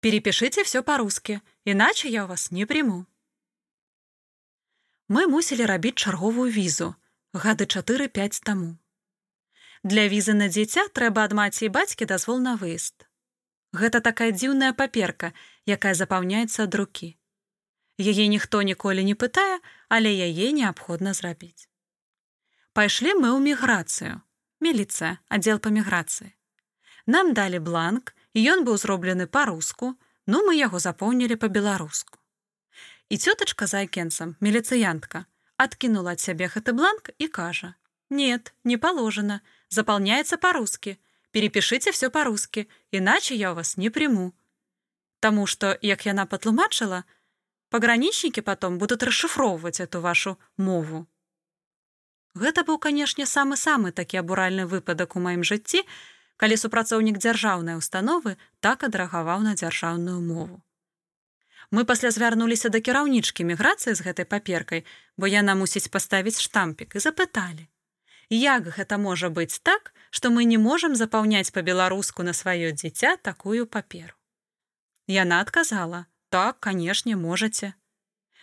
Перепишите все по-русски, иначе я вас не приму. Мы мусілі рабіць чарговую візу гады 4-5 таму. Для візы на дзіця трэба ад маці і бацькі дазвол на выезд. Гэта такая дзіўная паперка, якая запаўняецца ад рукі. Яе ніхто ніколі не пытае, але яе неабходна зрабіць. Пайшлі мы ў міграцыю, міліцыя, аддзел па міграцыі. Нам далі бланк, і ён быў зроблены па-руску, ну мы яго запоўнілі па-беларуску. І цётачка за акенцам, міліцыянтка, откінула ад сябе гэты бланк і кажа: « Нет, не положено, заполняется по-русски. Перепишите все по-русски, иначе я вас не приму. Таму что, як яна патлумачыла, пограничники потом будут расшифроўваць эту вашу мову. Гэта быў, канешне, самы-самы такі абуральны выпадак у маім жыцці, калі супрацоўнік дзяржаўнай установы так адрагаваў на дзяржаўную мову. Мы пасля звярнуліся да кіраўнічкі міграцыі з гэтай паперкай, бо яна мусіць паставіць штампік і запыталі: Як гэта можа быць так, што мы не можам запаўняць па-беларуску на сваё дзіця такую паперу. Яна адказала: так, канешне, можаце.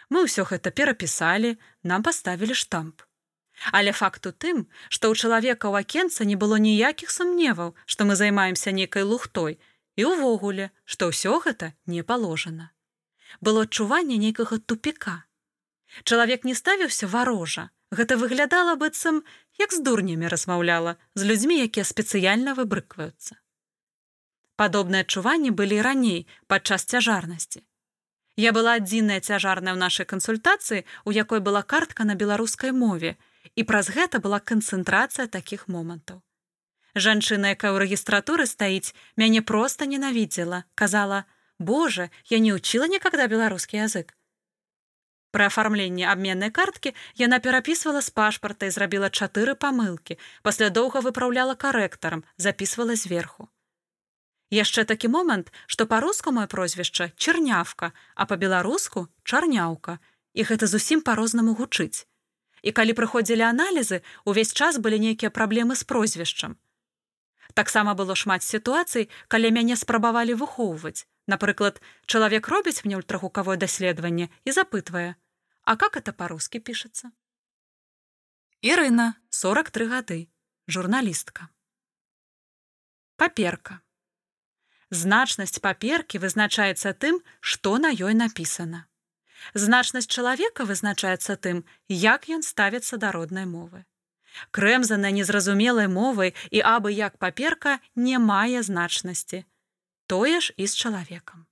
Мы ўсё гэта перапісалі, нам паставілі штамп. Але факт у тым, што ў чалавека ў акенца не было ніякіх сумневаў, што мы займаемся нейкай лухтой і ўвогуле, што ўсё гэта не паложана. Было адчуванне нейкага тупіка. Чалавек не ставіўся варожа. Гэта выглядала быццам, як з дурнямі размаўляла з людзьмі, якія спецыяльна выбрыкваюцца. Падобныя адчуванні былі раней падчас цяжарнасці. Я была адзіная цяжарная ў нашай кансультацыі, у якой была картка на беларускай мове, і праз гэта была канцэнтрацыя такіх момантаў. Жанчына, якая ў рэгістратуры стаіць, мяне проста ненавідзела, казала: « Боже, я не ўчыла никогда беларускі язык. Пры афармленні абменнай карткі яна перапісвала з пашпарта і зрабіла чатыры памылкі, пасля доўга выпраўляла карэктарам, записывала зверху. Яшчэ такі момант, што па-руску мое прозвішча чырнявка, а па-беларуску чарняўка, і гэта зусім па-рознаму гучыць. І калі прыходзілі аналізы, увесь час былі нейкія праблемы з прозвішчам. Таксама было шмат сітуацый, калі мяне спрабавалі выхоўваць. Напрыклад, чалавек робіць мне ультрагукавое даследаванне і запытвае: « А как это па-рускі пішацца? Ірына, 43 гады, журналістка. Паперка. Значнасць паперкі вызначаецца тым, што на ёй напісана. Значнасць чалавека вызначаецца тым, як ён ставіцца да роднай мовы. Крэмзана незразумелай мовай і абы як паперка не мае значнасці. Тое ж і з чалавекам.